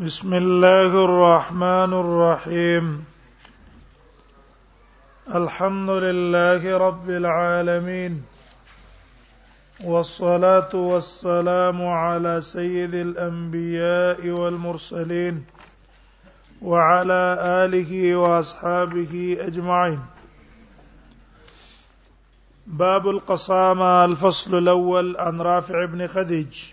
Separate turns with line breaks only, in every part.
بسم الله الرحمن الرحيم الحمد لله رب العالمين والصلاه والسلام على سيد الانبياء والمرسلين وعلى اله واصحابه اجمعين باب القصامه الفصل الاول عن رافع بن خديج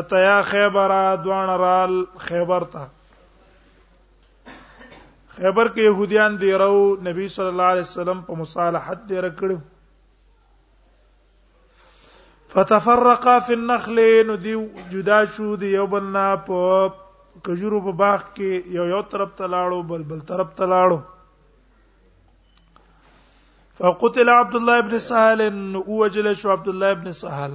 اتیا خیبر دوان رال خیبر ته خیبر کې يهوديان دی راو نبی صلی الله علیه وسلم په مصالحت دی رکړو فتفرقا فی النخل نو دی جدا شو دی یو بل نه په کجورو په باغ کې یو یو طرف ته لاړو بل بل طرف ته لاړو فقتل عبد الله ابن سهل وجل شو عبد الله ابن سهل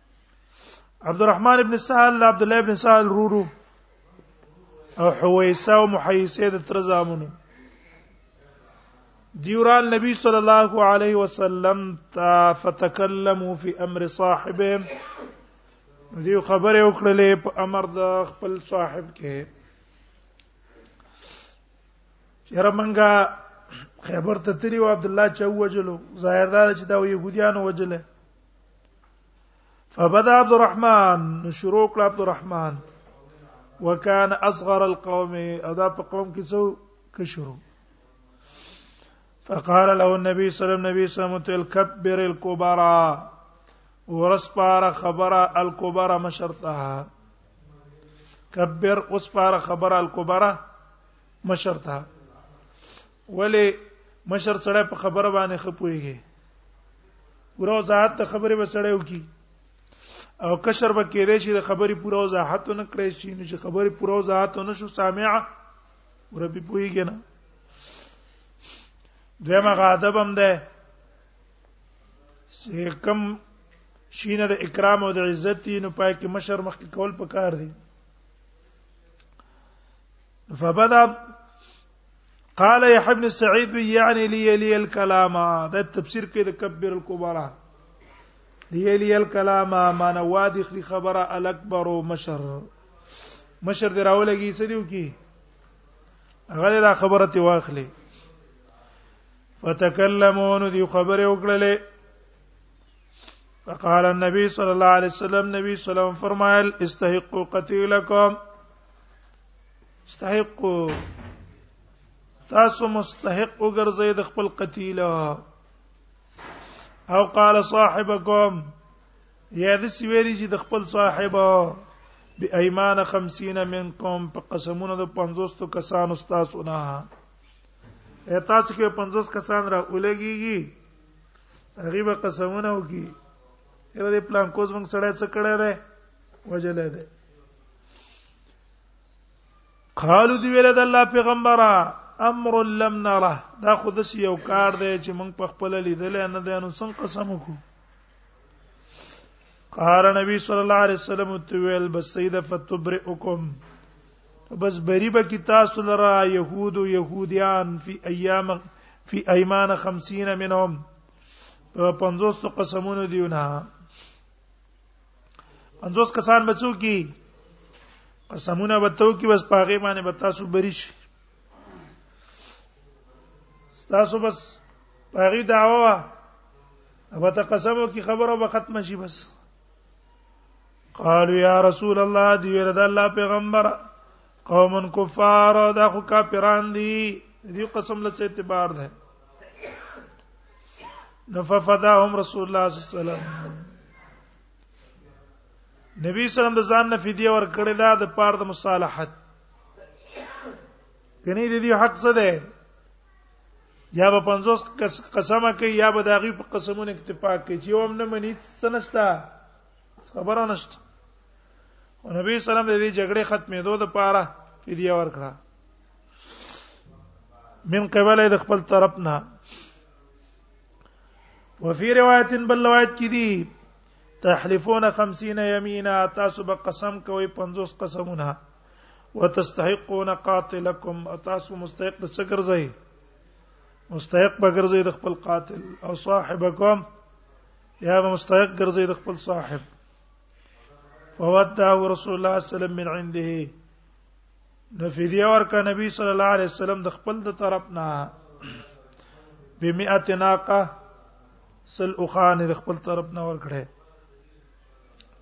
عبد الرحمن ابن سهل عبد الله ابن سهل رورو او حویسه او محیسه د تر زامنو دیوران نبی صلی الله علیه وسلم تا فتکلموا فی امر صاحبهم دی خبره وکړلې په امر د خپل صاحب کې چیرې منګه خیبر ته تری او عبد الله چا وجلو ظاهر دا چې دا يهوديان وجله فبدا عبد الرحمن شروع کړ عبد الرحمن وكان اصغر القوم ادا په قوم کې څو کې شروع فقال له النبي صلى الله عليه وسلم تلكبر الكبرى ورسپار خبره الكبرى مشرتها کبر اوس پار خبر الکبرى مشرتها ولی مشر سره په خبره باندې خپويږي پورا وضاحت ته خبره وسړی وکي او کشر به کېدې چې د خبرې پورا وضاحت نه کړی شي نو چې خبرې پورا وضاحت نه شو سامع وربي پويږي نه دغه غادب هم ده چې کم شینه د اکرام او د عزت نو پای کې مشر مخکې کول پکار دي فبدا قال يحيى بن سعيد يعني لي لي الكلام دا تفسير کې د کبر الكبرى لي لي الكلام ما نوادي خري خبره الاكبر مشر مشر دی راولګي څه دیو کی غل دا خبره تی واخلې فتكلمون دی خبره وکړلې فقال النبي صلى الله عليه وسلم نبي صلى الله عليه وسلم فرمایل استحقوا قتيلكم مستحق تاسو مستحق وګرځئ د خپل قتیل او قال صاحبكم یا د سویری چې د خپل صاحب به ایمان 50 منکم په قسمونو د 50 کسانو تاسو نه اته چې 50 کسان را ولګيږي هغه به قسمونه وکي یره دې پلان کوز موږ سړی څه کړی دی وجلې دی قالو دی ویل د الله پیغمبره امر لم نره دا خود سی یو کار دی چې موږ په خپل لیدل نه دی نو څنګه قسم وکړو قال نبی صلی الله علیه وسلم تو ویل بس سید فتبرئکم بس بری به کی تاسو لرا يهود او يهوديان فی ایام فی ایمان 50 منهم په 50 قسمونو دیونه 50 کسان بچو کی قسمونه بتو کی بس پاغه باندې بتا سو بری شي تاسو بس پاغي دعوا ابا ته قسمو کی خبره به ختم شي بس قالوا يا رسول الله دی ورد الله پیغمبره قوم کفار دا خو کافران دي دې قسم له اعتبار ده نففداهم رسول الله صلی الله علیه وسلم نبی صلی الله علیه وسلم د ځان نه فدیه ور کړی دا د پار د مصالحت کني د دې حق څه ده یا به 50 قسمه کوي یا به داغي په قسمونو اکتفا کوي چې هم نه مني څه نشته خبره نشته او نبی سلام د دې جګړې ختمېدو د پاره فدیه ورکړه من قبل د خپل طرف نه وفي روایت بل روایت کې دي تحلفون 50 یمینا تاسو به قسم کوئ 50 قسمونه وتستحقون قاتلکم تاسو مستحق د څه ګرځئ مستحق به ګرځي د خپل قاتل او صاحبکم یا به مستحق ګرځي د خپل صاحب فودعه رسول الله صلی الله علیه وسلم من عنده نفیدی ورکا نبی صلی الله علیه وسلم د خپل د طرف نه بمئه ناقه سل اوخان د خپل طرف نه ورکړه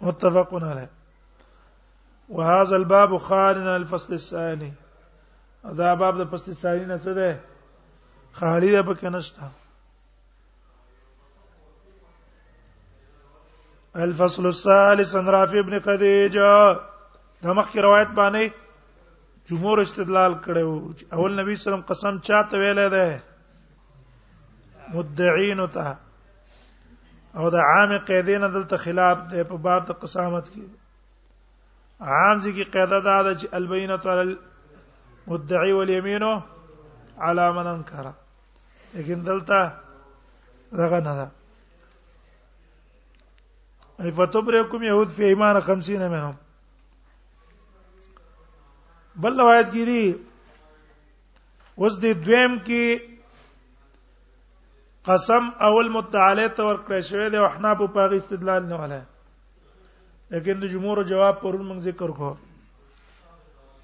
متفقون علیه وهذا الباب خارج الفصل الثاني دا باب د فصل الثاني نه څه ده خالي ده پکې نشته الفصل الثالث عن رافع ابن خديج دا مخکې روایت باندې جمهور استدلال کړو اول نبی صلی الله علیه وسلم قسم چاته ویل ده مدعين ته او دا عام قیدین دلته خلاف ده په باب د قسامت کې عام ځکه قاعده دا ده چې البینه علی المدعی والیمین علی من انکره لیکن دلته دغه نه ده ای فتبرکم یهود فی ایمان 50 منهم بل روایت کې دي اوس دې دویم کې قسم اول متعالی ته ورکړی شوی دی او احناف په هغه استدلال نه ولا لیکن د جمهور جواب پرون موږ ذکر کوو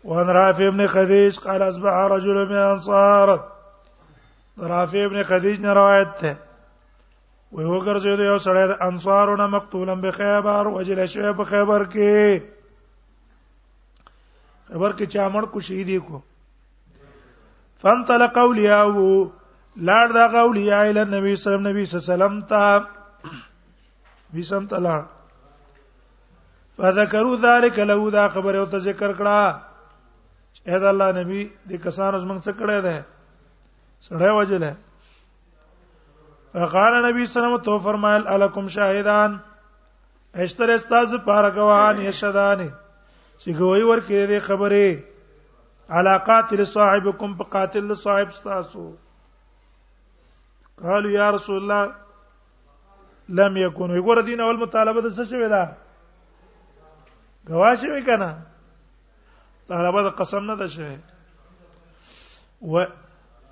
وان رافع ابن خديج قال اصبح رجل من الانصار رافع ابن خديج نے روایت ہے وی وګرځید یو سړی د انصارونه مقتولن به خیبر وجل شوی په خیبر کې خیبر کې چا مړ کو شهید کو فانطلق اولیاء لار دا اولیاء ال نبی صلی الله علیه وسلم ته بیسم تعالی فذكروا ذلك له دا خبر او ته ذکر کړه اے دا الله نبی دې کسانو زمنګ څه کړه ده سړی وجله فقال نبی صلی الله علیه وسلم تو فرمایل الکم شاهدان اشتر استاذ پار گواهان یشدان چې گوی ورکې دې خبره علاقات لصاحبكم بقاتل صاحب استاسو قالوا يا رسول الله لم يكونوا ګور دین اول مطالبه د څه شوی دا گواشه وی کنه طالبه د قسم نه ده شوی و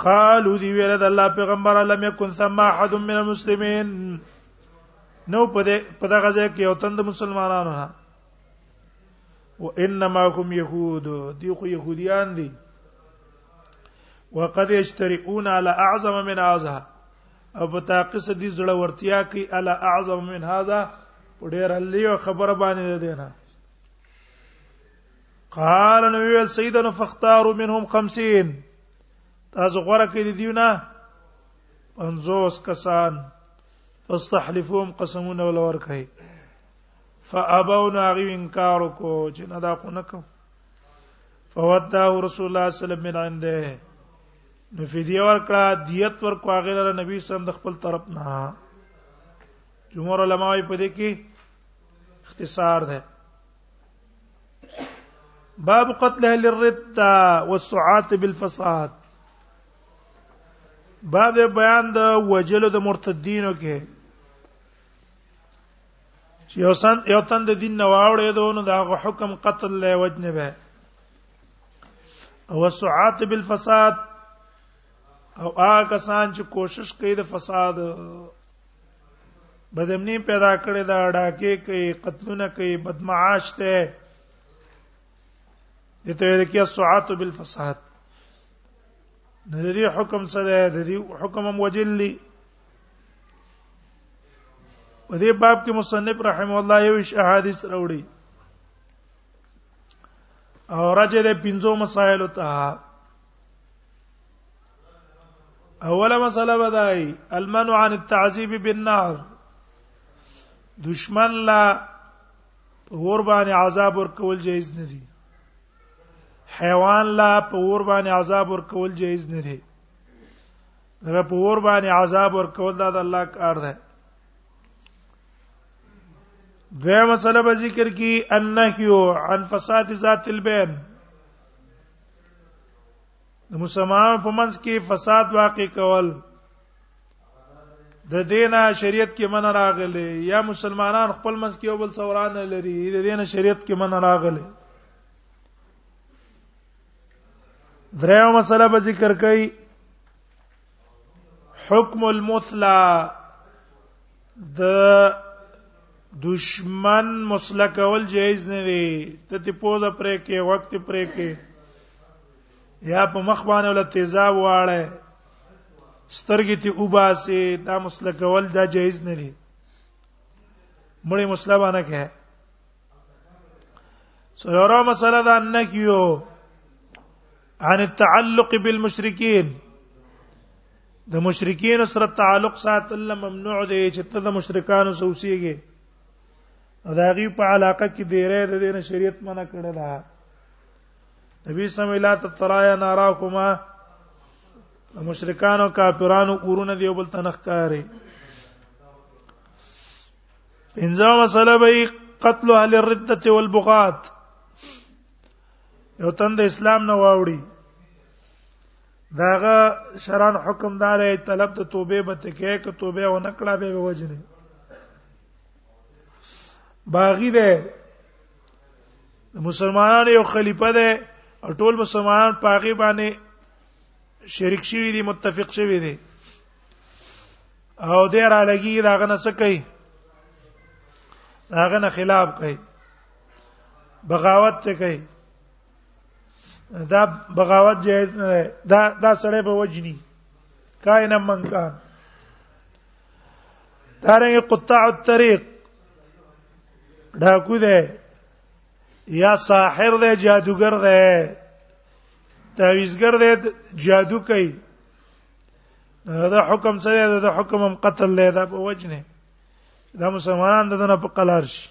قالو دی ویل د الله پیغمبر لم يكن ثم احد من المسلمين نو په دې په دغه ځای کې یو تند مسلمانانو نه و انما هم يهود دی خو يهوديان دي وقد يشترئون على اعظم من هذا او په تاقص دي زړه ورتیا کوي الا اعظم من هذا ډیر لیو خبر باندې ده نه قال نبی ول سیدنا فختاروا منهم 50 تاسو غره کې دي دیونه 50 کسان فاستحلفهم قسمون ولور کوي فابونا غي انکار کو چې نه دا کو نه کوم فودا رسول الله صلی الله علیه وسلم من عنده نو فدیه ورکړه دیت ورکو هغه لره نبی سم د خپل طرف نه جمهور علما یې په دې کې اختصار ده باب قتل اهل الرده والسعات بالفساد باب بیان د وجلو د مرتدینو کې چې یو سن یو تن د دین نه واوړې دونه دا حکم قتل له وجنه به او سعات بالفساد او هغه کسان چې کوشش کوي د فساد بدمنی پیدا کړي دا ډاکې کوي قتلونه کوي بدمعاش ته دته ویل کې سعات بالفساد نظری حکم سره د دې حکم هم وجلی په دې باب کې مصنف رحم الله یو ش احادیث راوړي او راځي د پنځو مسائل ته اوله مسله بدای المنع عن التعذيب بالنار دشمن لا اور باندې عذاب ورکول جایز نه دي حیوان لا په اور باندې عذاب ورکول جایز نه دي دا په ور باندې عذاب ورکول دا د الله کار ده دوه مسله به ذکر کی انحیو عن فساد ذات البین د مسلمان په منځ کې فساد واقع کول د دینه شریعت کې من راغلی یا مسلمانان خپل منځ کې یو بل سوران لري د دینه شریعت کې من راغلی دریو مسله به ذکر کړي حکم المثلا د دشمن مسله کول جایز نه دی ته ته پوزه پرې کې وخت پرې کې یا په مخ باندې ول تیزاب واړه سترګې ته وباسي دا مسله کول دا جایز نه دی مړې مسله باندې کې سره مسله دا نکیو عن التعلق بالمشرکین د مشرکین سره تعلق ساتل ممنوع دی چې ته د مشرکانو سره اوسېږي او دا غي په علاقه کې دی رې د دین شریعت منع کړل دا نبی سم الله تطرایا ناراکما مشرکان او کافرانو کورونه دی بل تنخ کاری انځه مسله به قتل اهل الرده والبغات یو تند اسلام نه واوړي داغه شران حکم دار طلب ته توبه به ته کې ک توبه و نکړه به وجنه باغی ده مسلمانانو یو خلیفہ ده او ټول مسلمانان پاغي باندې شریک شوی دي متفق شوی دي او دې را لګي دا غنه سکي دا غنه خلاف کوي بغاوت ته کوي دا بغاوت جایز نه ده دا دا سړی به وجني کاین من کان دارنګ قطاع الطريق ډاکو ده یا ساحر ده جادوګر ده تعویذګر ده جادو کوي دا حکم څه دی دا حکم هم قتل دی دا په وجنه دا مسلمانان دنه په قلار شي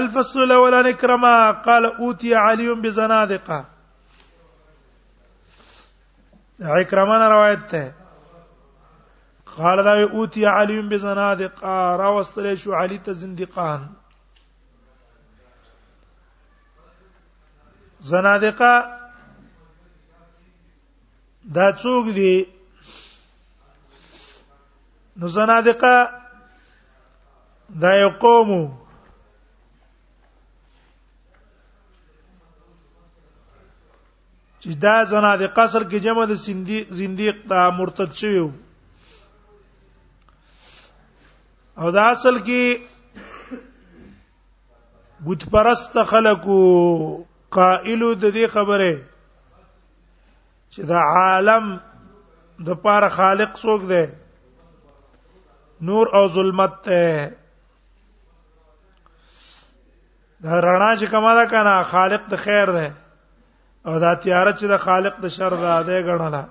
الفصل الاول عن اكرمه قال اوتي علي بزنادقه اکرمه نه روایت ده قال دا اوتی علی بزنادق را واستل شو علی ته زندقان زنادقه دا څوک دي نو زنادقه دا یو قوم چې دا زنادقه سر کې جمع د سندي زنديق دا مرتد شوی او دا اصل کې بت پرست خلکو قائل د دې خبره چې دا عالم د پار خالق څوک دی نور او ظلمت ته دا رڼا چې کما ده کنه خالق د خیر ده او دا تیاره چې د خالق د شر ده ده غړنه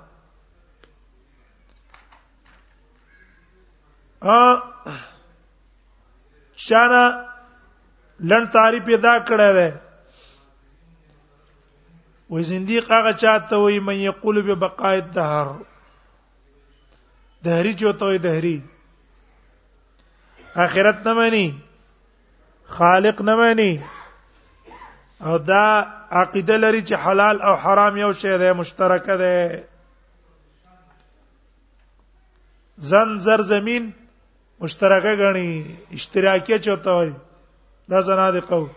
ا شانا لن تعریف ادا کړه ده و زنديق هغه چاته وي من یقول ببقاء الدهر دهری چوته وي دهری اخرت نه مانی خالق نه مانی او دا عقیده لري چې حلال او حرام یو شی دی مشترکه ده زن زر زمين مشترکه غني اشتراکیه چوتا وای دا زنادقه وو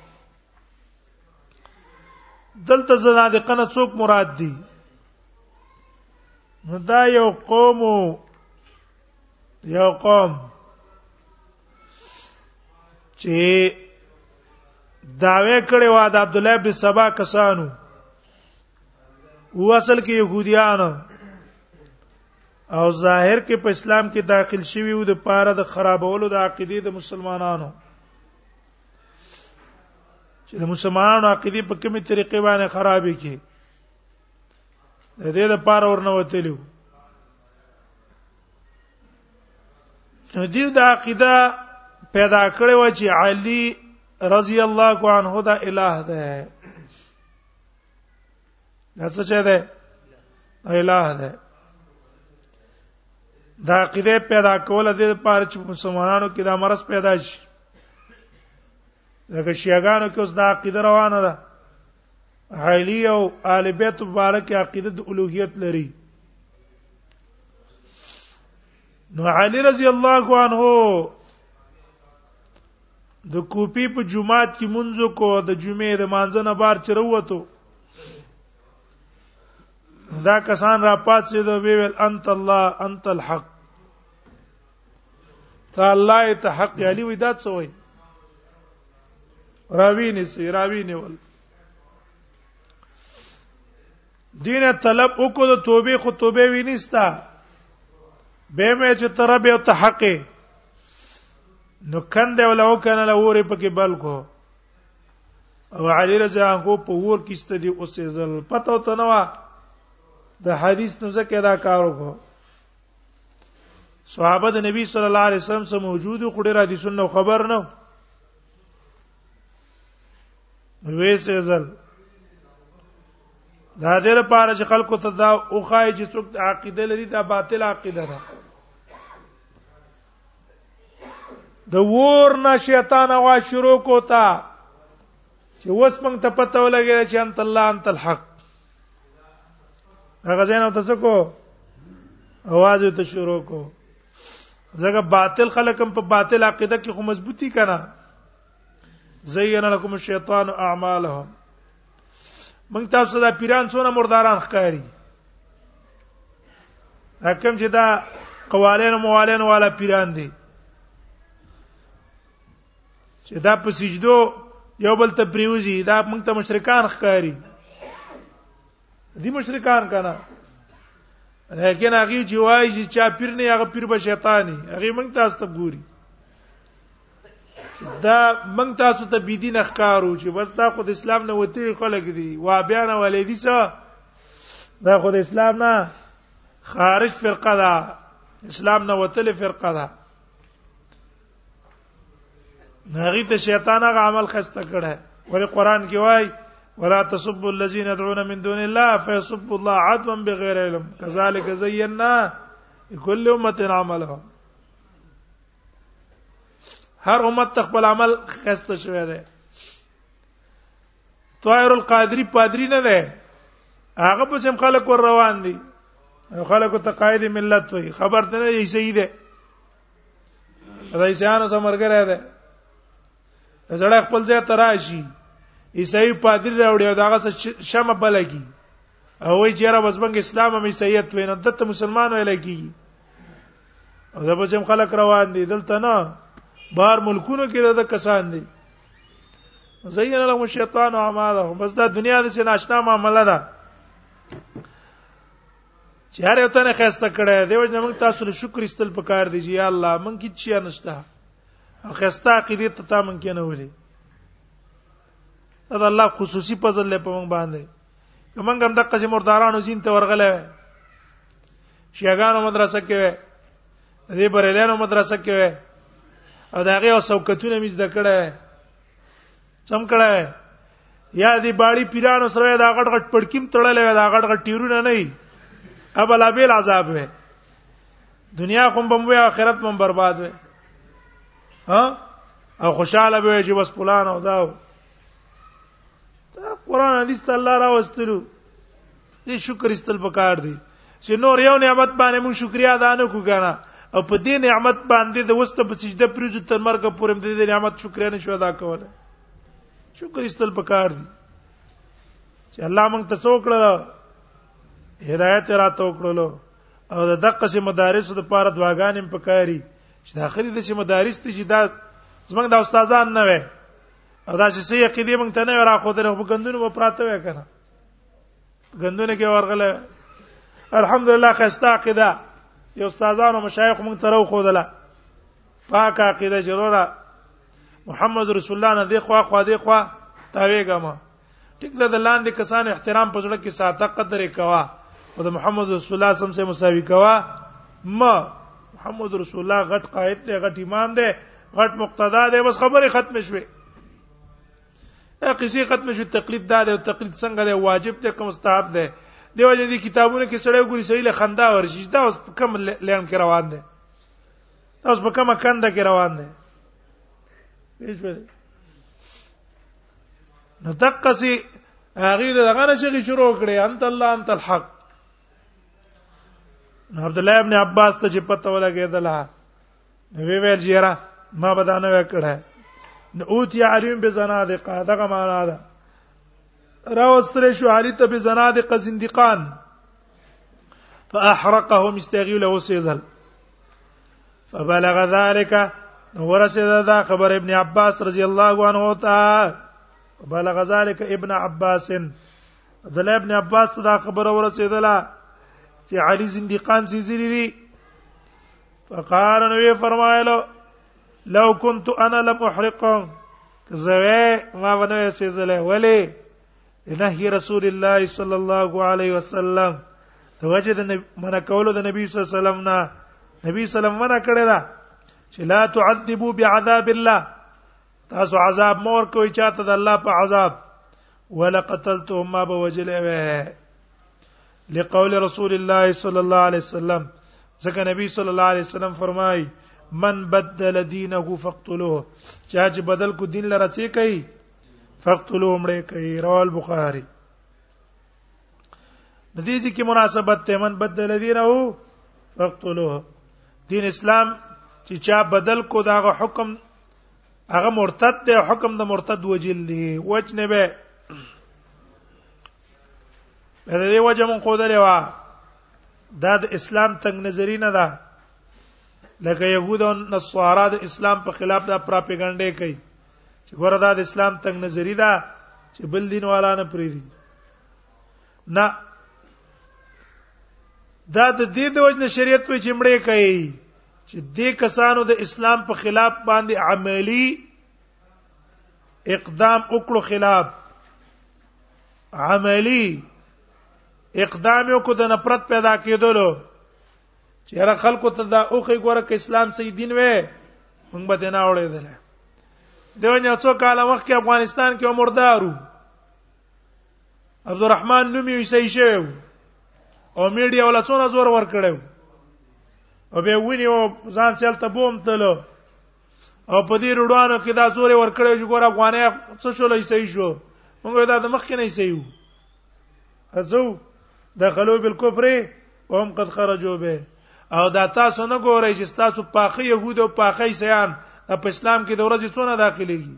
دلته زنادقه نه څوک مراد دي نو دا یو قوم یو قوم چې داوی کړي وا د عبد الله بن سبا کسانو هو اصل کې يهوديان او ظاهر کې په اسلام کې داخل شوی او د پاره د خرابولو د عقیده د مسلمانانو چې د مسلمانانو عقیده په کومه طریقې باندې خرابې کې د دې د پاره ورنه وتلو نو دې د عقیده پیدا کړې و چې علی رضی الله عنه دا الہ ده دا څه چا ده الہ ده دا عقیده پیدا کول د لپاره چې مسلمانانو کې دا مرز پیدا شي لکه شیعاګانو کې اوس دا عقیده روانه ده علی او آل بیت مبارک عقیده د الوهیت لري نو علی رضی الله عنه د کوپی په جمعات کې منځ کو د جمعې د مانځنه بار چروته دا کسان را پات سي دا ویل انت الله انت الحق تا الله ته حق علی وې دا څه وای راوی نه سي راوی نه ول دین طلب وکړو د توبې خو توبې وینستا به مې چې تر به ته حق نو کند ولا وکنه له اورې پکې بل کو او علی رضی الله عنه په ور کې ست دي اوسې زل پته ته نو د حدیث نو ځکه دا کار وکړو صحابه د نبی صلی الله علیه وسلم سره موجود خو ډیر حدیثونه خبر نه وې سېزل دا دې لپاره چې خلکو ته دا او خای چې څوک د عقیده لري دا باطل عقیده ده د ور نه شیطان وا شروع کوتا چې وس مونږ ته پته ولګی چې انت الله انت الحق هغه زینو ته څه کو आवाज ته شروع کو زګه باطل خلکم په باطل عقیده کې خو مضبوطی کنا زین لكم الشیطان اعمالهم موږ تاسو دا پیران څونه مرداران ښکاری دا کوم چې دا قوالین او موالین والا پیران دي چې دا په سجدو یو بل ته پریوزي دا موږ ته مشرکان ښکاری دي مشرکان کنه لیکن هغه چې وایي چې چا پیر نه هغه پیر به شیطانی هغه موږ تاسو ته ګوري دا موږ تاسو ته بی دین ښکارو چې بس دا خو د اسلام نه وتی خلک دي وا بیا نه ولې دي څه دا خو د اسلام نه خارج فرقه ده اسلام نه وتل فرقه ده هغه ته شیطان هغه عمل خسته کړه ولې قران کې وای ولا تسبوا الذين يدعون من دون الله فيسبوا الله عدوا بغير علم كذلك زينا لكل امه عملهم هر امت تخبل عمل خسته شوی دی طائر القادری پادری نه ده هغه په سم خلک ور روان دي خلکو ته قائد ملت وي خبر ته نه یي صحیح ده دا ایسانو سمرګره ده زړه خپل ځای تراشي عیسائی پادری راوړي او داغه شمه بلګي او وی چیرې بس بنګ اسلام مې سید وین دته مسلمان ویل کی او دا به هم خلک روان دي دلته نه بهر ملکونو کې د کسان دي زین له شیطان او اعمال بس دا دنیا د ناشنا معاملې ده چې هر یو تنه خسته کړه دی وجه موږ تاسو له شکر استل پکار دی یا الله موږ کی چی نشته خسته عقیده ته تا موږ کې نه ولي دا الله خصوصي فضل له پمن باندې کومنګ هم د قسم مردارانو زین ته ورغله شیګانو مدرسه کې وې دې بریلانو مدرسه کې وې او دا هغه سوکتونه مې زده کړه سم کړه یا دې باړی پیرانو سره دا غټ غټ پړکیم تړلې دا غټ غټ ټیرونه نه اب لا بیل عذاب وې دنیا کوم بم وې آخرت مم برباد وې ها او خوشاله به چې بس فلان او دا قرآن حدیث ته الله راوستلو دې شکر استل پکار دی چې نور یو نعمت باندې مون شکریا ادا نه کو کنه او په دې نعمت باندې د وسته په سجده پریږو تر مرګ پورې دې دې نعمت شکریا نه شو ادا کوله شکر استل پکار دی چې الله مونږ ته څوک کړل هدایت را ته وکړلو او د دقه سي مدارس د پاره دواګانې پکاري چې دا خري د چې مدارس ته چې دا زمنګ د استادان نه وي او دا چې سې عقیده مونږ ته نه را خو درو په ګندونو په پراته وې کنه ګندونه کې ورغله الحمدلله خستا عقیده یو استادان او مشایخ مونږ ته راو خو دله پاک عقیده جوړه محمد رسول الله نه دی خو خو دی خو تاویګه ما ټیک ده د لاندې کسانو احترام په زړه کې ساته قدر کوا او د محمد رسول الله سم سره مساوي کوا ما محمد رسول الله غټ قائد دی غټ امام دی غټ مقتدا دی بس خبره ختم شوه قصې ختم شو تقلید دا دی تقلید څنګه دی واجب دی کوم مستحب دی دیو جدي کتابونه کې سړی ګوري سړی له خندا ورشي دا اوس کم لین کې روان دی دا اوس په کومه کنده کې روان دی پیښ نو دقه سي هغه دغه نه چې شروع کړي انت الله انت الحق نو عبد الله ابن عباس ته چې پته ولګېدل نو وی ویل جیرا ما بدانه وکړه نو اوت یا علیم به زنادقه دغه معنا ده راوستل شو علی ته به زنادقه زندقان فاحرقهم استغیل له سیزل فبلغ ذلك ورسید دا خبر ابن عباس رضی الله عنه تا بلغ ذلك ابن عباس عبد الله ابن عباس دا خبر ورسیدله چې علي زنديقان سيزري دي فقال نو فرمایلو لو كنت انا لم احرقهم زوی ما ونه سيزله ولی نهي رسول الله صلى الله عليه وسلم د وجه د من کولو د نبی صلی الله علیه وسلم نه نبی صلی الله علیه وسلم منع کړی دا چې لا تعذبوا بعذاب الله تاسو عذاب مور کوي چاته د الله په عذاب ولا قتلتهم ما بوجل لقول رسول الله صلی الله علیه وسلم ځکه نبی صلی الله علیه وسلم فرمای من بدل دینه فقتلوه چا چې بدل کو دین لره چی کوي فقتلوا مړې کوي رواه البخاري د دې ځکه مناسبت ته من بدل دی راو فقتلوا دین اسلام چې چا بدل کو دا حکم هغه مرتد دی حکم د مرتد وجل دی وجنه به په دې وجه مون خو درې وا دا د اسلام تنگ نظری نه ده لکه يهود او نصارا د اسلام په خلاف دا پروپاګاندا کوي چې وردا د اسلام تنگ نظری ده چې بل دین والا نه پری دي نه دا د دې د وجنه شریعت په چمړې کوي چې دې کسانو د اسلام په خلاف باندې عملی اقدام وکړو خلاف عملی اقدام یو کو د نفرت پیدا کېدلو چیرې خلکو ته دا اوخه ګوره ک اسلام سي دین وې موږ به دینه اورې دل دیو نه څو کاله وخت کې افغانستان کې عمردارو عبدالرحمن نومي وسې شو او میډیا ولا څونه زور ور کړو او به ونی او ځان سیل ته بوم تل او په دې روډانو کې دا زور ور کړو چې ګوره افغانې څه شولې سې شو موږ دا د مخ کې نه سې یو ازو دخلوا بالكفر وهم قد خرجوا به او دا تاسو نه ګورئ چې تاسو پاخه يهود او پاخه عیسایان په اسلام کې د ورځې څونه داخليږي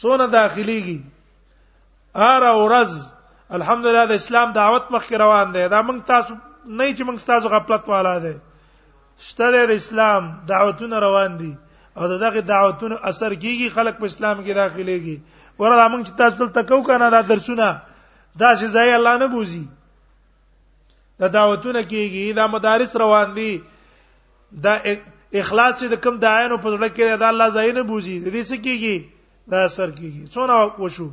څونه داخليږي هر ورځ الحمدلله د اسلام دعوت مخ روان دی دا موږ تاسو نه چې موږ تاسو غفلت والا دی شته د اسلام دعوتونه روان دي او دغه دعوتونو اثر کیږي خلک په اسلام کې داخليږي ورته موږ چې تاسو ته کو کنه دا درسونه دا چې ځای الله نه بوزي دا دعوتونه کیږي دا مدارس روان دي دا اخلاص چې د کم دایانو په ځړه کې دا الله ځای نه بوزي د دې څه کیږي دا اثر کیږي څونه وشو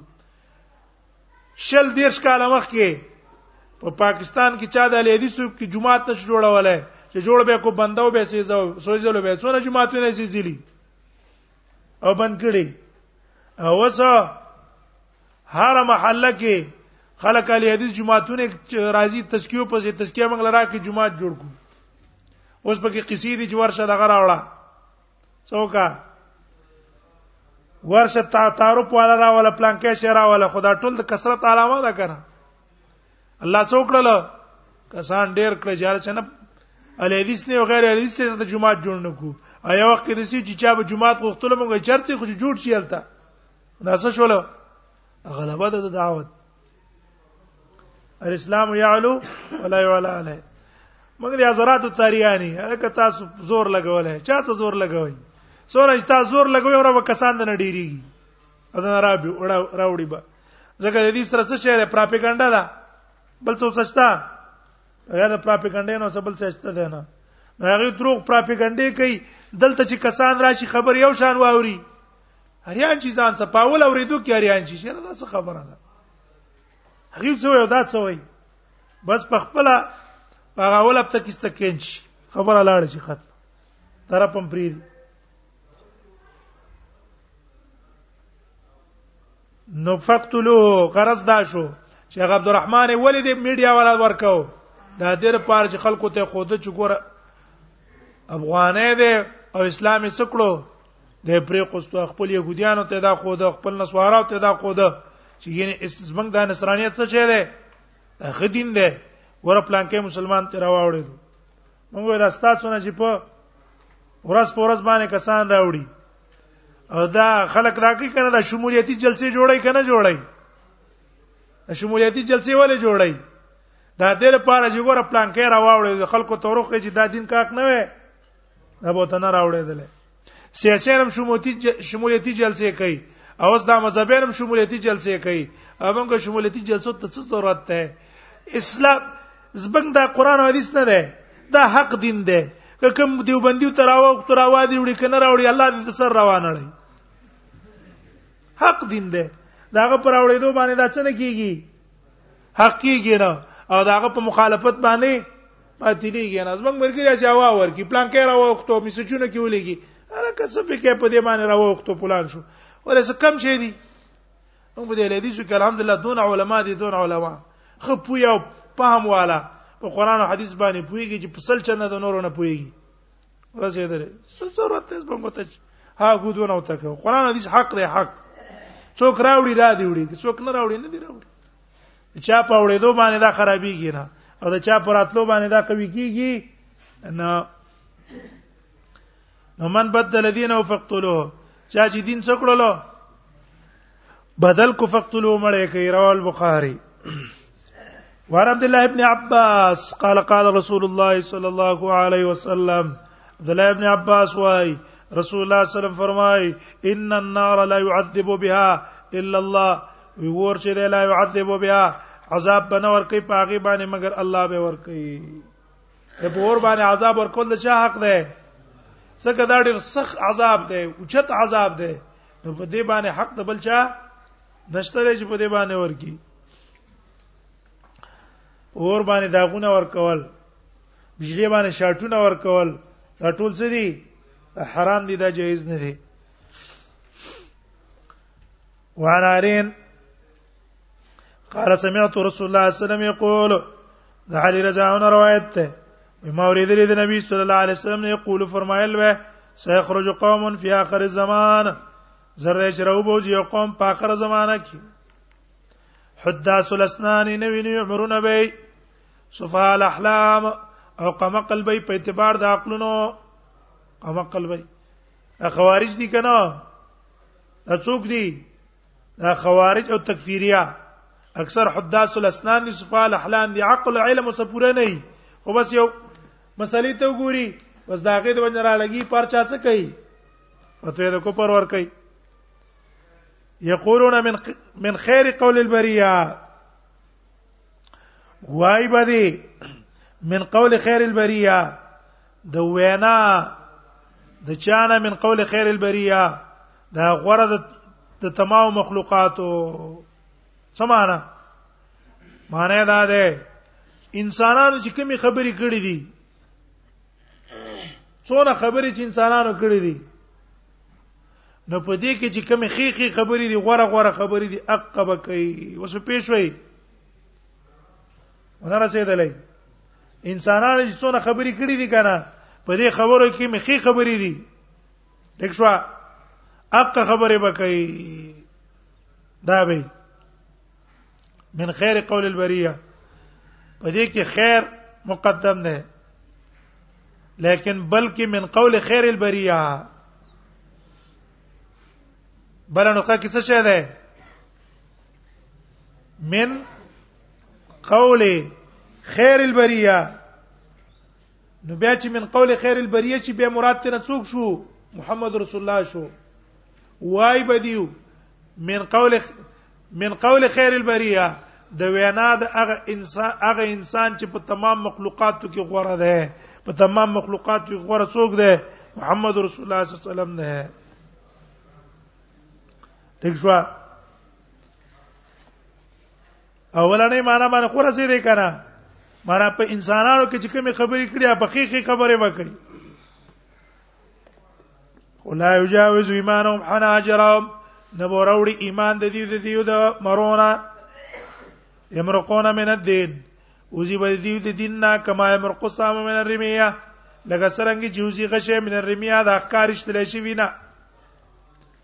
شل دیرش کال مخکې په پاکستان کې چا د لیدي سو کې جمعات نش جوړولای چې جوړ به کو بنداو به سي زو سوځلو به څونه جمعاتونه سي زیلی او بند کړي او وسه هر محله کې خلک علی حدیث جمعاتونه راځي تسکیو پسې تسکیه منګل راکې جمعات جوړ کو اوس پکې قصې دي چې ورشه دغه راوړه څوکا ورشه تا تعارف والا را ولا پلان کې شرا ولا خدا ټول د کثرت علامه ده کنه الله څوکړل کسان ډیر کړ جار چنه ال حدیث نه غیر حدیث ته د جمعه جوړ نکو ایا وخت کې د سی چې چا به جمعه غوښتل مونږه چرته خو جوړ شي الته دا څه شول غلبه د دعوت الاسلام يعلو ولا يعلى عليه مګر یا زرات تاریانی هغه تاسو زور لګولای چا ته زور لګوي سونه چې تاسو زور لګوي او را کسان نه ډیریږي اذن رابي وړا راوړي با ځکه د دې سره څه شعر پراپګاندا ده بل څه سچتا هغه د پراپګاندا نه څه بل سچتا ده نه هغه دروغ پراپګاندا کوي دلته چې کسان راشي خبر یو شان واوري اریان چې ځان څه پاول اوریدو کې اریان چې شنه دا څه خبره ده هغه څه وي دا څه وي بس په خپل هغه اول اب تک استکین شي خبره لاړ شي خط طرف هم پری نو فقتلوه قرض دا شو چې هغه عبدالرحمن ولې د میډیا والا ورکاو دا د پار چې خلکو ته خوده چې ګوره افغانې ده او اسلامي سکړو د پرې قستو خپل يهوديانو ته دا خو د خپل نسوارو ته دا خو د چې یعنی زمنګ د نصرانيت څه چي ده خدین ده ور پلان کې مسلمان ته راوړل موږ دا ستاسو نه چې په ورځ په ورځ باندې کسان راوړي او دا خلک راکې کنه دا شمولیتي جلسې جوړي کنه جوړي شمولیتي جلسې ولې جوړي دا د لپاره چې ګوره پلان کې راوړل خلکو تورخه چې دا دین کاک نه وي دا به تنه راوړې دله سیاسي هم شمولتي شمولتي جلسه کوي او اوس دا مذهب هم شمولتي جلسه کوي امنګ شمولتي جلسو ته څه ضرورت ده اسلام زبنګ دا قران او حدیث نه ده دا حق دین ده که کوم دیوبندیو تراو تراوا دی وړي کنه راوړي الله دې سر روان لړي حق دین ده داغه پر اوړېدو باندې دا څه نه کیږي حق کیږي نه او داغه په مخالفت باندې پاتېږي نه زمنګ مرګري چې هوا ورکی پلان کې راو وختو میسجونه کې ولېږي هرکه څه په کې په دې باندې راو وختو پلان شو ولې څه کم شي دي نو په دې لدی شو کې الحمدلله دون علما دي دون علما خپو یو فهم والا په قران او حديث باندې پويږي چې په سل چنه د نورو نه پويږي رسیدل څه ضرورت دی موږ ته ها ګودونه وته کو قران حدیث حق دی حق څوک راوړي را دی وړي څوک نه راوړي نه دی راوړي چا په وړېدو باندې دا خرابېږي نه او دا چا پر اتلو باندې دا کوي کیږي نه نو من بدل دینه فقتلوه چا چې دین څکړلو بدل کو فقتلوا مړی کوي رواه البخاري وعن عبد الله بن عباس قال قال رسول الله صلى الله عليه وسلم عبد الله بن عباس واي رسول الله صلى الله عليه وسلم فرمای ان النار لا يعذب بها الا الله وی ور چې لا يعذب بها عذاب بنه ور کوي پاغي باندې مگر الله به ور کوي په ور باندې عذاب ور کول چې حق ده څنګه دا ډېر سخت عذاب ده اوچت عذاب ده نو په دې باندې حق د بل چا نشته لري چې په دې باندې ورکی اور باندې داغونه ورکول بجلی باندې شاټونه ورکول دا ټول څه دي حرام دي دا جایز نه دي وعن علي قال سمعت رسول الله صلی الله علیه وسلم یقول د علی رضی الله عنه روایت ده ما اوریدل د نبی صلی الله علیه وسلم نه یقول فرمایل و سيخرج قوم فی اخر الزمان زرد چرو بوج یو قوم په اخر زمانہ کې حداث الاسنان نوی نوی عمرونه به صفا الاحلام او قم قلبی په اعتبار د عقلونو قم قلبی خوارج دي کنه څوک دي دا خوارج او تکفیریه اکثر حداث الاسنان دي صفه الاحلام دي عقل علم او سپوره نه وي خو بس یو مسلې ته وګوري بس دا غي د وجه را لګي پر چا څه کوي پته د کو پر ور کوي یقولون من من خیر قول البریه وای بدی من قول خیر البریه د وینا د چانه من قول خیر البریه دا غره د تمام مخلوقاتو سمانه معنی دا ده انسانانو چې کومي خبرې کړې دي څونه خبرې چې انسانانو کړې دي نو په دې کې چې کومې خېخې خبرې دي غوره غوره خبرې دي عقبه کوي وسو پېښوي ونرسېدلې انسانانو چې څونه خبرې کړې دي کنه په دې خبرو کې مخې خبرې دي ټیک شو اق خبرې بکې دا به من خیر قول البریه په دې کې خیر مقدم نه لیکن بلکې من قول خیر البریه بل نقطه کې څه شه ده من قول خیر البریه نو بیا چې من قول خیر البریه چې به مراد ته څوک شو محمد رسول الله شو وای بدیو من قول من قول خیر البریه د وینا د هغه انسان هغه انسان چې په تمام مخلوقاتو کې غوړه ده په تمام مخلوقاتو کې غوړه څوک ده محمد رسول الله صلی الله علیه وسلم ده ٹھیک شو اولنې معنا باندې خو رسې دی کنه مانا په انسانانو کې چې کومې خبرې کړې په حقيقي خبره وکړي ولا يجاوز ایمانهم حناجرهم نبو راوړي ایمان د دې د دې د مرونه یمرقون من الدين وزي به دې د دین نه کما یمرق سام من الرميه لکه څنګه چې وزي غشه من الرميه د احکار اشتلې شي وینا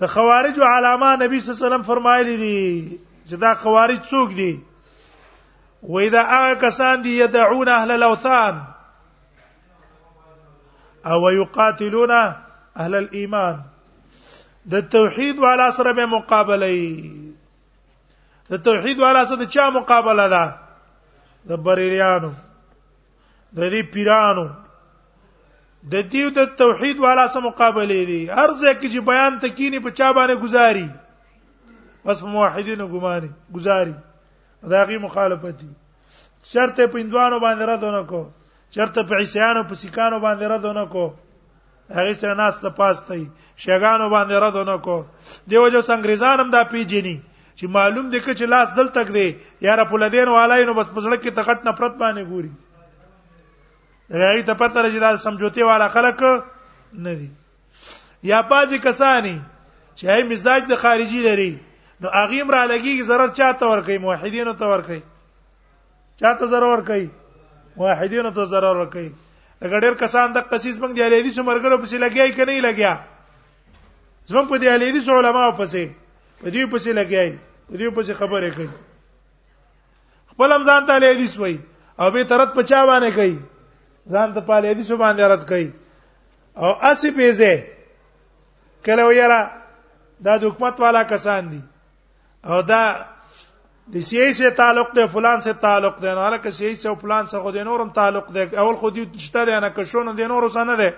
د خوارج علامه نبی صلی الله علیه وسلم فرمایلی دي چې دا خوارج څوک دي وای دا هغه کسان دي يدعون اهل الاوثان او يقاتلون اهل الايمان د توحید والا سره به مقابله ای د توحید والا سره د چا مقابله ده د بریلیانو د دې پیرانو د دې د توحید والا سره مقابله دي ارزه کې چې بیان تکینی په چا باندې گزاري بس موحدینو ګماني گزاري دا غي مخالفت دي شرط په اندوانو باندې رد نه کو شرط په عیسیانو په سکانو باندې رد نه کو هغه سره ناس ته پاسته شګانو باندې رد نه کو دیو جو انګریزان هم دا پیجنی چې معلوم دی چې لاس دل تک دی یاره په لدین والای نو بس پسړه کې تخټ نفرت باندې ګوري هغه ته پته راځي دا سمجوتي والا خلک نه دي یا بعضی کسانی چې هي مزاج د خارجي لري نو اغیم را لګي zarar چاته ور کوي موحدینو ته ور کوي چاته ضرر کوي واحدینو ته ضرر کوي لکه ډېر کسان د قصیص بنګ دی الیدي چې مرګرو پسې لګیای کني لګیا زموږ په دی الیدي څو علما پسې په دې پسې لګیای په دې پسې خبرې کوي خپل هم ځان ته الیدي سوی او به ترت پچا باندې کوي ځان ته په الیدي سو باندې رد کوي او اسی پیزه کله ویرا دا د حکومت والا کسان دي او دا د سیاسي سره تعلق دی فلان سره تعلق دی نه لکه سیاسي او فلان سره خو د نورم تعلق دی اول خو دې شته دی نه کښونه د نورو سره نه دی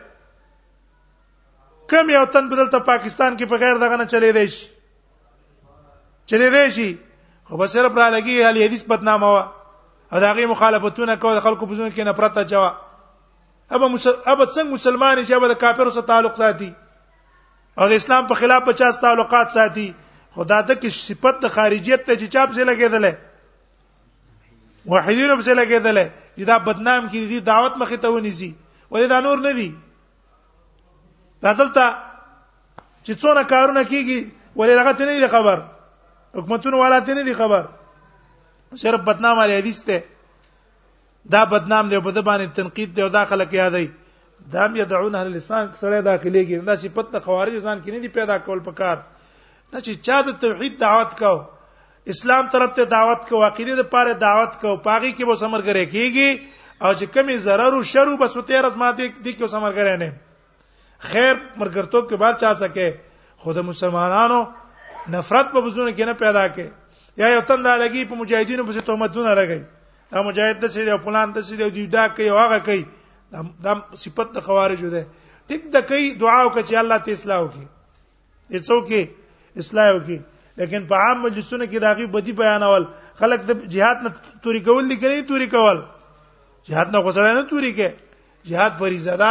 کم یو تن بدلته پاکستان کې په غیر دغه نه چلی دی شي چلی دی شي خو به صرف را لګي هل حدیث بدنامه وا او دا غي مخالفتونه کوي خلکو په ځونه کې نفرت اچوا ابا ابا څنګه مسلمان شي ابا د کافرو سره تعلق ساتي او د اسلام په خلاف په چاس تعلقات ساتي خدا ته کې صفت د خارجیت ته چې چاپ سره لګیدل وحیدین په سره لګیدل چې دا بدنام کې دي دعوت مخې ته ونیسي ولې دا نور نه دي دا دلته چې څونه کارونه کیږي ولې هغه ته نه دي خبر حکومتونه والا ته نه دي خبر صرف بدنام علی حدیث ته دا بدنام دی په د باندې تنقید دی او دا خلک یادای دا هم یدعون اهل لسان سره داخليږي دا صفت د خوارج ځان کې نه دی پیدا کول پکار نه چې چا د توحید دعوت کاو اسلام طرف ته دعوت کو عقیده د پاره دعوت کو پاغي کې به سمرګره کیږي او چې کمی zarar او شر بس وته رز ماده دي کې سمرګره نه خیر مرګرتو کې بار چا سکے خود مسلمانانو نفرت په بزونه کې نه پیدا کې یا یو تن دا لګي په مجاهدینو په تهمتونه لګي دا مجاهد د سید فلان د سید دی دا کوي هغه کوي دا صفت د خوارج ده ټیک د کوي دعا وکړي چې الله ته اصلاح وکړي هیڅو کې اصلاح وکړي لیکن په عام مجلسونو کې داغي بدی بیانول خلک د جهاد نه توري کول دي کوي توري کول جهاد نه غوسړنه توري کې جهاد فریضه ده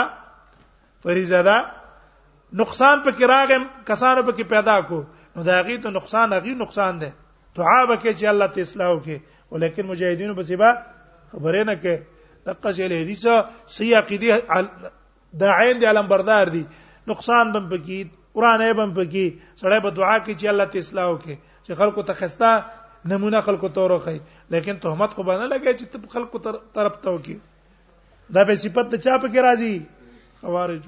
فریضه ده نقصان په کې راغم کسانو په کې پیدا کو نو دا غي ته نقصان غي نقصان ده دعا وکړي چې الله ته اصلاح وکړي ولیکن مجاهدینو په سیبا خبره نه کې دغه شی له حدیثه صحیح عقیده دا عین دی علم بردار دی نقصان بم پکې قران یې بم پکې سړی په دعا کې چې الله ته اصلاح وکړي چې خلکو ته خستا نمونه خلکو ته ورخی لیکن تهمت خو باندې لګی چې خلکو طرف ته وکړي دا به صفت د چا په کې راځي خوارج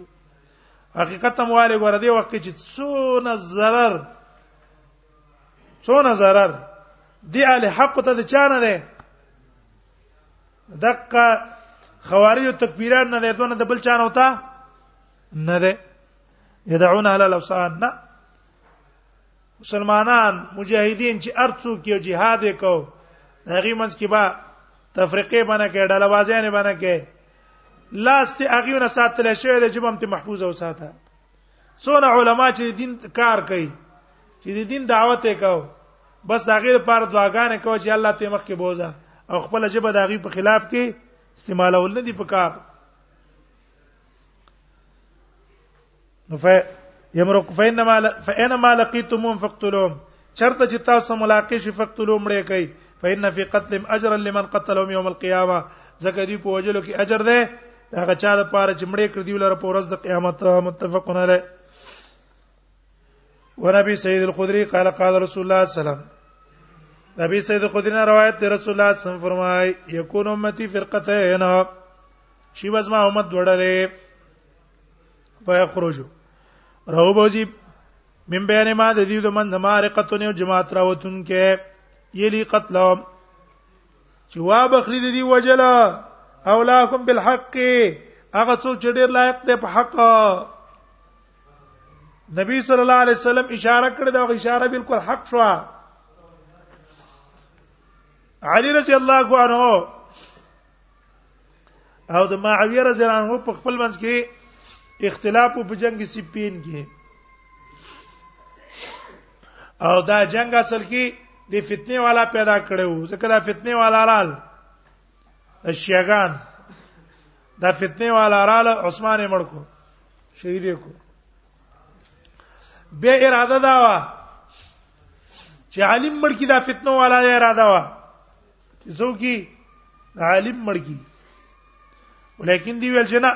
حقیقت هم والي ګور دی وخت چې څونه zarar څونه zarar دی علی حق ته د چا نه ده دقه خوارج او تکبیران نه ده دونه د بل چا نه وتا نه ده يدعون على الاوثان نه مسلمانان مجاهدین چې ارڅو کې جهاد وکاو هغه منځ کې با تفریقې باندې کې ډله بازیانه باندې کې لاس ته هغه نه ساتل شوی د جبم ته محفوظ او ساته څونه علما چې دین کار کوي چې د دین دعوت وکاو بس هغه لپاره دعاګانې کوي چې الله ته مخ کې بوزا او خپل جبه د هغه په خلاف کې استعمالول نه دی پکار نو ف یمرق فینما فینما لقیتمون فقتلهم چرته چې تاسو ملاقات شي فقتلهم مړې کوي فإن في قتلهم اجرا لمن قتلهم يوم القيامه ځکه دی په وجلو کې اجر ده هغه چا د پاره چې مړې کړ دی ولر په ورځ د قیامت متفقون علی ونبي سيد الخدري قال قال رسول الله صلى الله عليه وسلم نبی سید خدری نه روایت دی رسول الله صلی الله علیه وسلم فرمای یکون امتی فرقتین شی بزما امت وړلې فیخرجو راو بوزي من بین ما د دې د من د مارقتونه او جماعت راوتون کې یلی قتل چې وا بخری د دې وجلا اولاکم بالحق هغه څوک چې ډیر لایق دی په حق نبی صلی الله علیه وسلم اشاره کړې دا اشاره بالکل حق شو علی رضی الله عنه او د معاویه رضی الله عنه په خپل منځ کې اختلاف په جنگ سپین کې او دا جنگ اصل کې د فتنه والا پیدا کړو ځکه دا فتنه والا رال شیعاګان دا فتنه والا رال عثمان یې مړکو شهید یې کو به اراده دا وا چې عالم مړ کی دا فتنه والا اراده وا څوکي عالم مړکی ولیکن دی ویل چې نه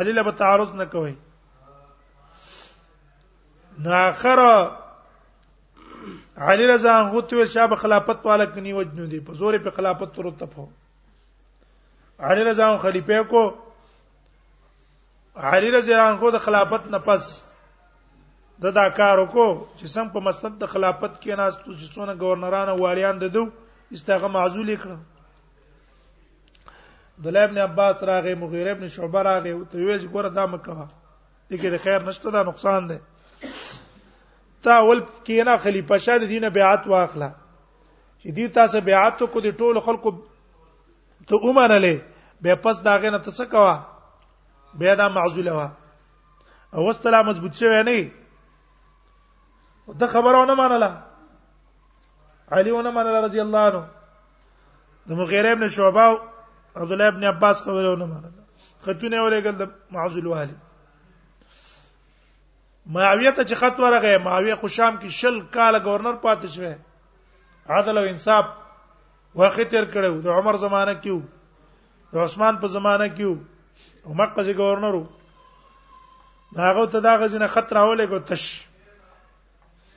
علی له تعارض نه کوي نو اخر علی رضا هو ته شاب خلافت والا کني وجنو دي په زور په خلافت تر تپو علی رضا خلیفہ کو علی رضی الله عنه د خلافت نه پس د دا کار وکړو چې څنګه په مسند د خلافت کې ناس چې څونه گورنران او والیان د دوه استغه معزول کړ دلای ابن عباس راغه مغیره ابن شعبه راغه ته وی چې ګوره دا مکوه دې کې د خیر نشته دا نقصان دی تا ول کینا خلیفہ شاد دینه بیعت واخلا چې دی تاسو بیعت کو د ټولو خلکو ته ومنلې به پس داغه نه ته څه کوا به دا معزوله وا او استلا مضبوط شوی نه ته خبرونه منله علي ونه منله رضی الله عنه د مغیره ابن شعبہ او عبد الله ابن عباس خبرونه منله خطونه ولېګل د معزول والي معاویه ته چې خط ورغی معاویه خو شام کې شل کال گورنر پاتې شوی عدل او انصاف وخت تیر کړو د عمر زمانہ کیو د عثمان په زمانہ کیو او مکه چې گورنرو هغه ته دا غزنه خطر راولې کو تش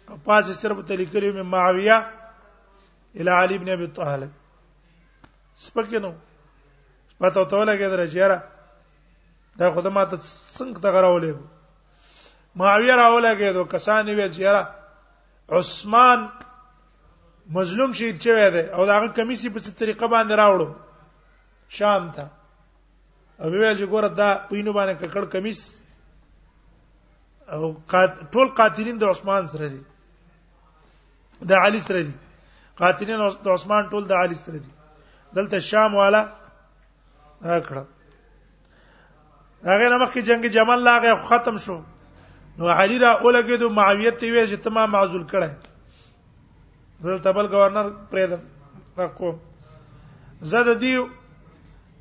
او پاسه صرف ته لیکلی مې معاویه الی علی ابن ابي طالب سپکینو پته ته ولګې درځيره دا خدای ماته څنګه ته غراولې معاویه راولګې دو کسان ویل چیرې عثمان مظلوم شهید شوی دی او داغه کمیسی په څه طریقه باندې راوړو شام ته او ویل چې ګوره دا پینو باندې ککړ کمیس او قات... ټول قاتلین د عثمان سره دي د علي سره دي قاتلین د عثمان ټول د علي سره دي دلته شام والا اکړه هغه نمخ کې جنگ جمل لاغه ختم شو نو علي را اولګې دو معاویه ته وی چې تمام معزول کړه دلته بل گورنر پرې ده تکو زده دی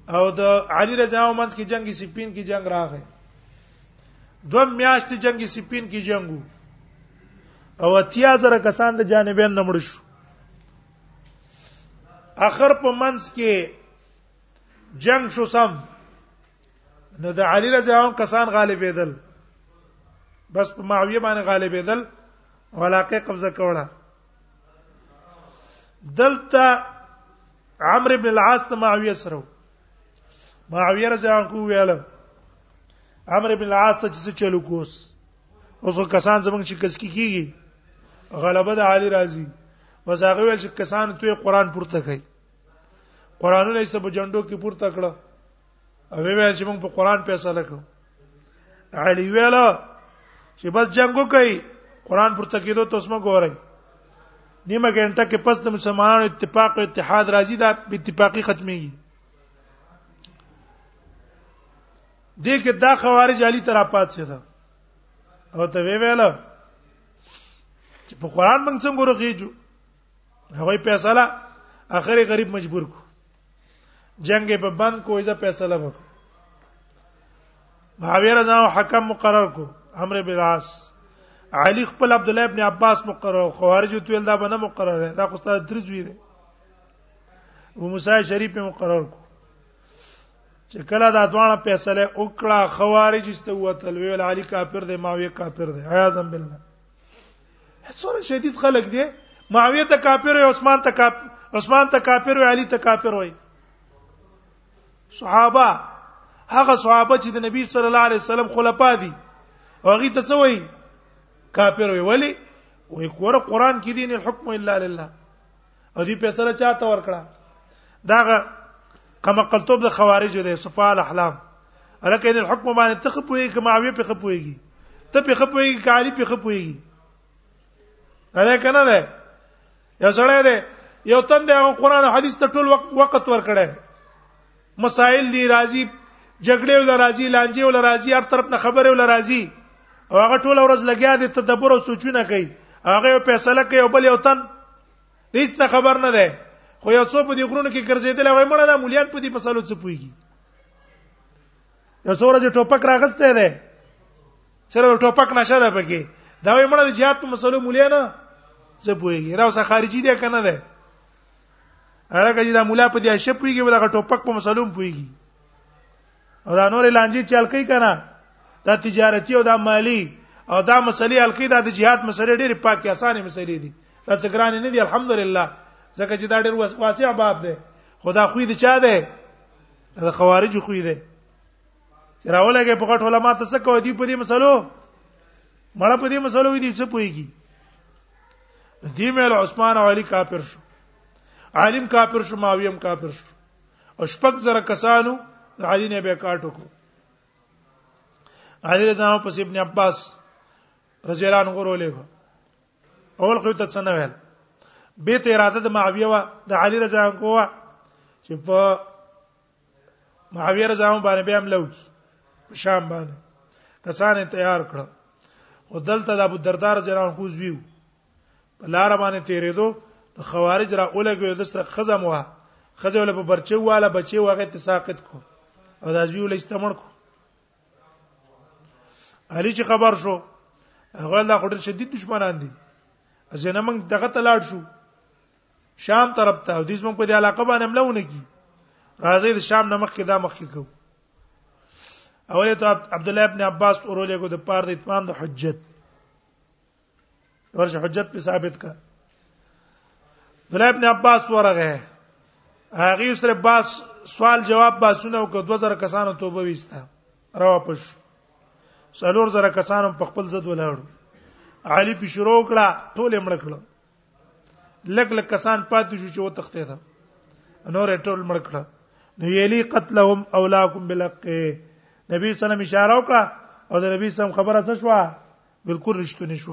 او د علي رضا او منځ کې جنگي سپین کې جنگ راغی دو میاشتې جنگي سپین کې جنگو او اتیا زره کسان د جانبین نمړ شو اخر په منځ کې جنگ شو سم نو د علی رضی الله عنه کسان غالبېدل بس په معاویه باندې غالبېدل ولاقه قبضه کوله دلته عمرو بن العاص ته معاویه سره معاویه رضی الله عنه ویل عمرو بن العاص چې چلو کوس اوس کسان زمونږ چې کس کیږي غلبه د علی راضی وزاغه ویل چې کسان ته قرآن پورته کوي قرانونه یې سب جندو کې پورته کړه او ویل چې موږ په قران فیصله کوو علی ویل چې بس جنگو کوي قران پورته کېدو ته اسمه ګورای نیمه ګنټه کې پس د مسلمانانو اتفاق او اتحاد راځي دا په اتفاقی ختميږي دې کې دا خوارج علی تر اپات شه ده او ته وی ویل چې په قران موږ څنګه ورغېجو هغه فیصله اخر غریب مجبور کو جنگ په بند کو ایزه فیصله وکړه معاویه رضا او حکم مقرر کو امر بالعاص علی خپل عبد الله ابن عباس مقرر خوارج تویل دا بنه مقرر دا خو ستاسو درځ وی دی ابو موسی شریف په مقرر کو چې کله دا دوانه فیصله وکړه خوارج استوتل ویل علی کافر دی ماویه کافر دی عیاذ بالله څوره شدید خلک دي معاویه ته کافر او عثمان ته کافر عثمان ته کافر او علی ته کافر وای صحابه هغه صحابه چې د نبی صلی الله علیه وسلم خلفا دي هغه ته څه وای کافر وی ولی وی کور قران کې دین الحكم الا لله او دې فیصله چاته ورکړه داغه کما قلتوب د خوارج دی صفال احلام الکه ان الحكم باندې تخپوي کما وی په خپويږي ته په خپويږي کالی په خپويږي دا کنه ده یو سړی دی یو تن دی هغه قران او حدیث ته ټول وخت وخت ورکړي مسائل دی راځي جګړې ول راځي لانجې ول راځي هر طرف نه خبره ول راځي او هغه ټول ورځ لګیا دي تدبر او سوچونه کوي هغه یو فیصله کوي او بل یو تن هیڅ نه خبر نه ده خو یو څو په دې غرونو کې ګرځیدل وای مړه د مولیان په دې مسلو څه پويږي یو څو ورځې ټوپک راغسته ده سره ټوپک نشه ده پکې دا وای مړه د جهاد په مسلو مولیان څه پويږي دا اوس خارجي ده کنه ده هغه چې دا مولا په دې شپ ویږي دا ټوپک په مسلوم پويږي او دا نور لانجې چل کوي کنه دا تجارتي او دا مالی او دا مسلې الکی دا د جهاد مسلې ډېرې پاکي اسانه مسلې دي دا څه ګران نه دي الحمدلله ځکه چې دا ډېر واسع باب دی خدا خو دې چا دی دا خوارج خو دې راولګه په غټ علماء ته څه کوي دی په دې مسلو مړه په دې مسلو دي څه پويږي دی مل عثمان او علي کافر شو عالم کافر شو معاویه هم کافر شو او شپږ زره کسانو علي نه به کاټو کو علي رضا په ابن عباس رضی الله عنه ورولې اول خو ته څنګه ویل به ته اراده د معاویه وا د علي رضا عنه کوه چې په معاویه رضی الله باندې به حمله وکړي په شام باندې کسان تیار کړ خو دلته د ابو دردار جنان کوز ویو په لار باندې تیرېدو د خوارج را اولګو د سره خزم وه خزه ول په برچو والا بچي واغه تساقط کو او دا زیو لستمړ کو علي چې خبر شو هغه لا خټر شدید دشمنان دي ځنه موږ دغه تلاړ شو شام طرف ته او دې زموږ په دې علاقه باندې حمله ونه کی راځي د شام نمخ کې دا مخ کې کو اولې ته عبد الله ابن عباس اورولې کو د پاره د اتمام د حجت ورشه حجت په ثابت کا عبد الله ابن عباس ورغه هغه سره باس سوال جواب باسونه او کو 2000 کسانو توبه وستا را واپس څلور زره کسانو په خپل ځد ولاړو علي په شروع کړه ټول یې مړ کړل لګ لګ کسان پاتې شو چې وتخته ده نور ټول مړ کړه نو یلی قتلهم اولاکم بالحق نبی صلی الله علیه وسلم اشاره وکړه او د نبی صلی خبره څه شو بالکل رښتونی شو